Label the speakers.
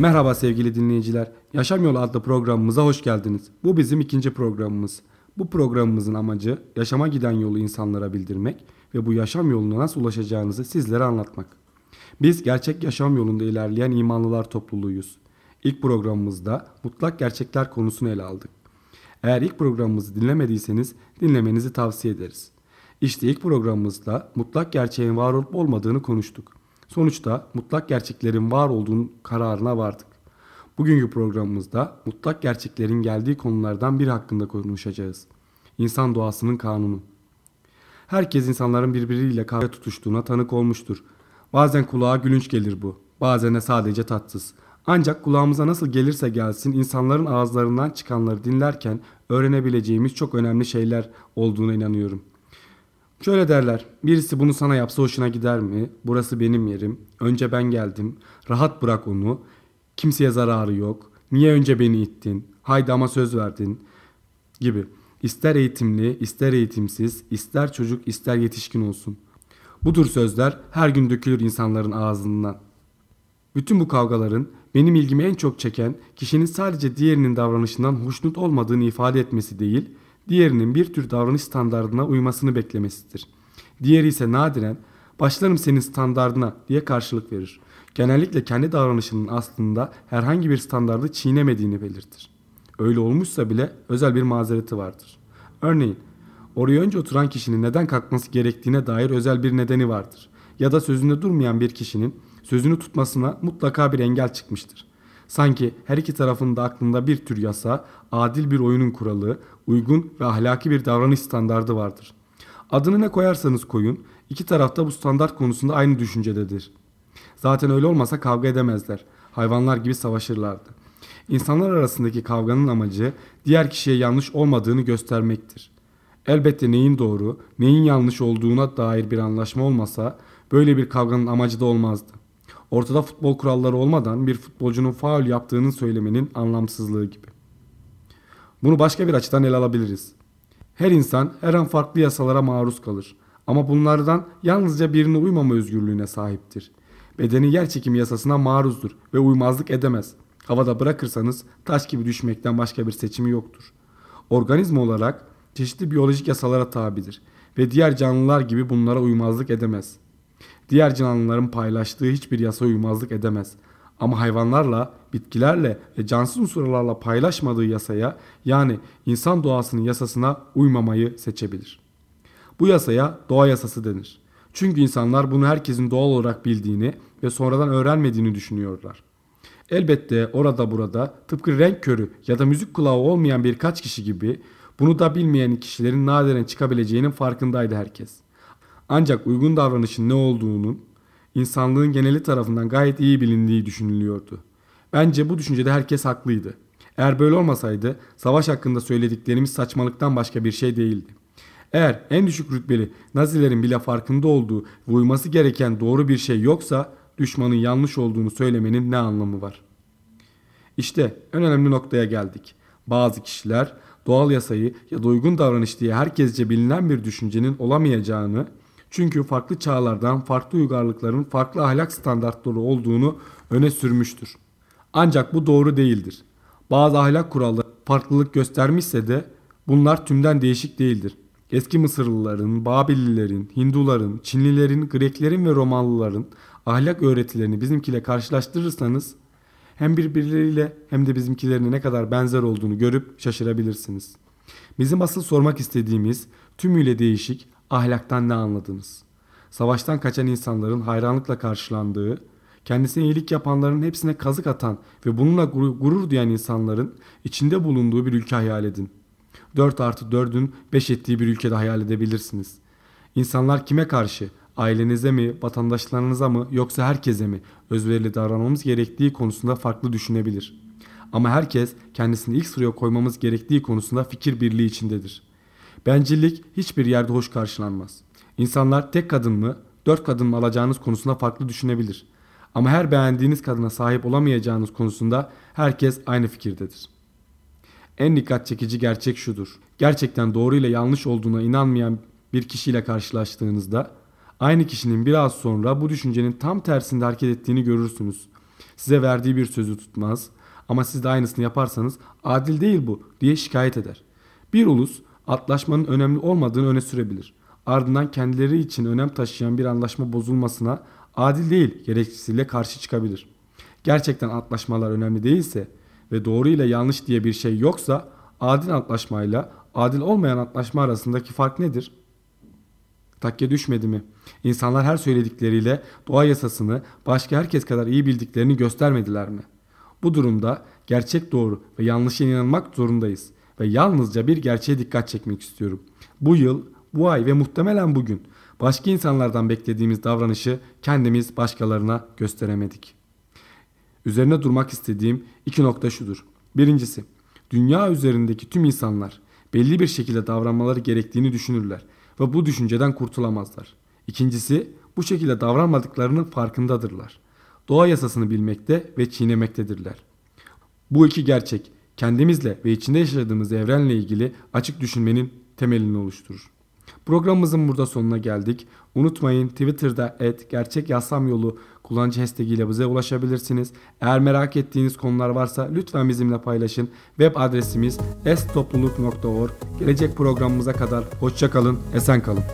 Speaker 1: Merhaba sevgili dinleyiciler. Yaşam Yolu adlı programımıza hoş geldiniz. Bu bizim ikinci programımız. Bu programımızın amacı yaşama giden yolu insanlara bildirmek ve bu yaşam yoluna nasıl ulaşacağınızı sizlere anlatmak. Biz gerçek yaşam yolunda ilerleyen imanlılar topluluğuyuz. İlk programımızda mutlak gerçekler konusunu ele aldık. Eğer ilk programımızı dinlemediyseniz dinlemenizi tavsiye ederiz. İşte ilk programımızda mutlak gerçeğin var olup olmadığını konuştuk. Sonuçta mutlak gerçeklerin var olduğunun kararına vardık. Bugünkü programımızda mutlak gerçeklerin geldiği konulardan biri hakkında konuşacağız. İnsan doğasının kanunu. Herkes insanların birbiriyle kavga tutuştuğuna tanık olmuştur. Bazen kulağa gülünç gelir bu. Bazen de sadece tatsız. Ancak kulağımıza nasıl gelirse gelsin insanların ağızlarından çıkanları dinlerken öğrenebileceğimiz çok önemli şeyler olduğuna inanıyorum. Şöyle derler. Birisi bunu sana yapsa hoşuna gider mi? Burası benim yerim. Önce ben geldim. Rahat bırak onu. Kimseye zararı yok. Niye önce beni ittin? Haydi ama söz verdin. Gibi. İster eğitimli, ister eğitimsiz, ister çocuk, ister yetişkin olsun. Bu tür sözler her gün dökülür insanların ağzından. Bütün bu kavgaların benim ilgimi en çok çeken kişinin sadece diğerinin davranışından hoşnut olmadığını ifade etmesi değil, diğerinin bir tür davranış standardına uymasını beklemesidir. Diğeri ise nadiren başlarım senin standardına diye karşılık verir. Genellikle kendi davranışının aslında herhangi bir standardı çiğnemediğini belirtir. Öyle olmuşsa bile özel bir mazereti vardır. Örneğin oraya önce oturan kişinin neden kalkması gerektiğine dair özel bir nedeni vardır. Ya da sözünde durmayan bir kişinin sözünü tutmasına mutlaka bir engel çıkmıştır. Sanki her iki tarafın da aklında bir tür yasa, adil bir oyunun kuralı, uygun ve ahlaki bir davranış standardı vardır. Adını ne koyarsanız koyun, iki tarafta bu standart konusunda aynı düşüncededir. Zaten öyle olmasa kavga edemezler. Hayvanlar gibi savaşırlardı. İnsanlar arasındaki kavganın amacı diğer kişiye yanlış olmadığını göstermektir. Elbette neyin doğru, neyin yanlış olduğuna dair bir anlaşma olmasa böyle bir kavganın amacı da olmazdı. Ortada futbol kuralları olmadan bir futbolcunun faul yaptığını söylemenin anlamsızlığı gibi. Bunu başka bir açıdan ele alabiliriz. Her insan her an farklı yasalara maruz kalır. Ama bunlardan yalnızca birine uymama özgürlüğüne sahiptir. Bedeni yer çekimi yasasına maruzdur ve uymazlık edemez. Havada bırakırsanız taş gibi düşmekten başka bir seçimi yoktur. Organizma olarak çeşitli biyolojik yasalara tabidir ve diğer canlılar gibi bunlara uymazlık edemez. Diğer canlıların paylaştığı hiçbir yasa uymazlık edemez. Ama hayvanlarla, bitkilerle ve cansız unsurlarla paylaşmadığı yasaya yani insan doğasının yasasına uymamayı seçebilir. Bu yasaya doğa yasası denir. Çünkü insanlar bunu herkesin doğal olarak bildiğini ve sonradan öğrenmediğini düşünüyorlar. Elbette orada burada tıpkı renk körü ya da müzik kulağı olmayan birkaç kişi gibi bunu da bilmeyen kişilerin nadiren çıkabileceğinin farkındaydı herkes. Ancak uygun davranışın ne olduğunun insanlığın geneli tarafından gayet iyi bilindiği düşünülüyordu. Bence bu düşüncede herkes haklıydı. Eğer böyle olmasaydı savaş hakkında söylediklerimiz saçmalıktan başka bir şey değildi. Eğer en düşük rütbeli Nazilerin bile farkında olduğu ve uyması gereken doğru bir şey yoksa düşmanın yanlış olduğunu söylemenin ne anlamı var? İşte en önemli noktaya geldik. Bazı kişiler doğal yasayı ya da uygun davranış diye herkesce bilinen bir düşüncenin olamayacağını çünkü farklı çağlardan farklı uygarlıkların farklı ahlak standartları olduğunu öne sürmüştür. Ancak bu doğru değildir. Bazı ahlak kuralları farklılık göstermişse de bunlar tümden değişik değildir. Eski Mısırlıların, Babililerin, Hinduların, Çinlilerin, Greklerin ve Romalıların ahlak öğretilerini bizimkiyle karşılaştırırsanız hem birbirleriyle hem de bizimkilerine ne kadar benzer olduğunu görüp şaşırabilirsiniz. Bizim asıl sormak istediğimiz tümüyle değişik ahlaktan ne anladınız? Savaştan kaçan insanların hayranlıkla karşılandığı, kendisine iyilik yapanların hepsine kazık atan ve bununla gurur duyan insanların içinde bulunduğu bir ülke hayal edin. 4 artı 4'ün 5 ettiği bir ülkede hayal edebilirsiniz. İnsanlar kime karşı? Ailenize mi, vatandaşlarınıza mı yoksa herkese mi özverili davranmamız gerektiği konusunda farklı düşünebilir. Ama herkes kendisini ilk sıraya koymamız gerektiği konusunda fikir birliği içindedir. Bencillik hiçbir yerde hoş karşılanmaz. İnsanlar tek kadın mı, dört kadın mı alacağınız konusunda farklı düşünebilir. Ama her beğendiğiniz kadına sahip olamayacağınız konusunda herkes aynı fikirdedir. En dikkat çekici gerçek şudur. Gerçekten doğru ile yanlış olduğuna inanmayan bir kişiyle karşılaştığınızda aynı kişinin biraz sonra bu düşüncenin tam tersinde hareket ettiğini görürsünüz. Size verdiği bir sözü tutmaz ama siz de aynısını yaparsanız adil değil bu diye şikayet eder. Bir ulus antlaşmanın önemli olmadığını öne sürebilir. Ardından kendileri için önem taşıyan bir anlaşma bozulmasına adil değil gerekçesiyle karşı çıkabilir. Gerçekten antlaşmalar önemli değilse ve doğru ile yanlış diye bir şey yoksa adil antlaşmayla adil olmayan antlaşma arasındaki fark nedir? Takke düşmedi mi? İnsanlar her söyledikleriyle doğa yasasını başka herkes kadar iyi bildiklerini göstermediler mi? Bu durumda gerçek doğru ve yanlışa inanmak zorundayız ve yalnızca bir gerçeğe dikkat çekmek istiyorum. Bu yıl, bu ay ve muhtemelen bugün başka insanlardan beklediğimiz davranışı kendimiz başkalarına gösteremedik. Üzerine durmak istediğim iki nokta şudur. Birincisi, dünya üzerindeki tüm insanlar belli bir şekilde davranmaları gerektiğini düşünürler ve bu düşünceden kurtulamazlar. İkincisi, bu şekilde davranmadıklarının farkındadırlar. Doğa yasasını bilmekte ve çiğnemektedirler. Bu iki gerçek kendimizle ve içinde yaşadığımız evrenle ilgili açık düşünmenin temelini oluşturur. Programımızın burada sonuna geldik. Unutmayın Twitter'da et gerçek yasam yolu kullanıcı hashtag ile bize ulaşabilirsiniz. Eğer merak ettiğiniz konular varsa lütfen bizimle paylaşın. Web adresimiz estopluluk.org. Gelecek programımıza kadar hoşçakalın, esen kalın.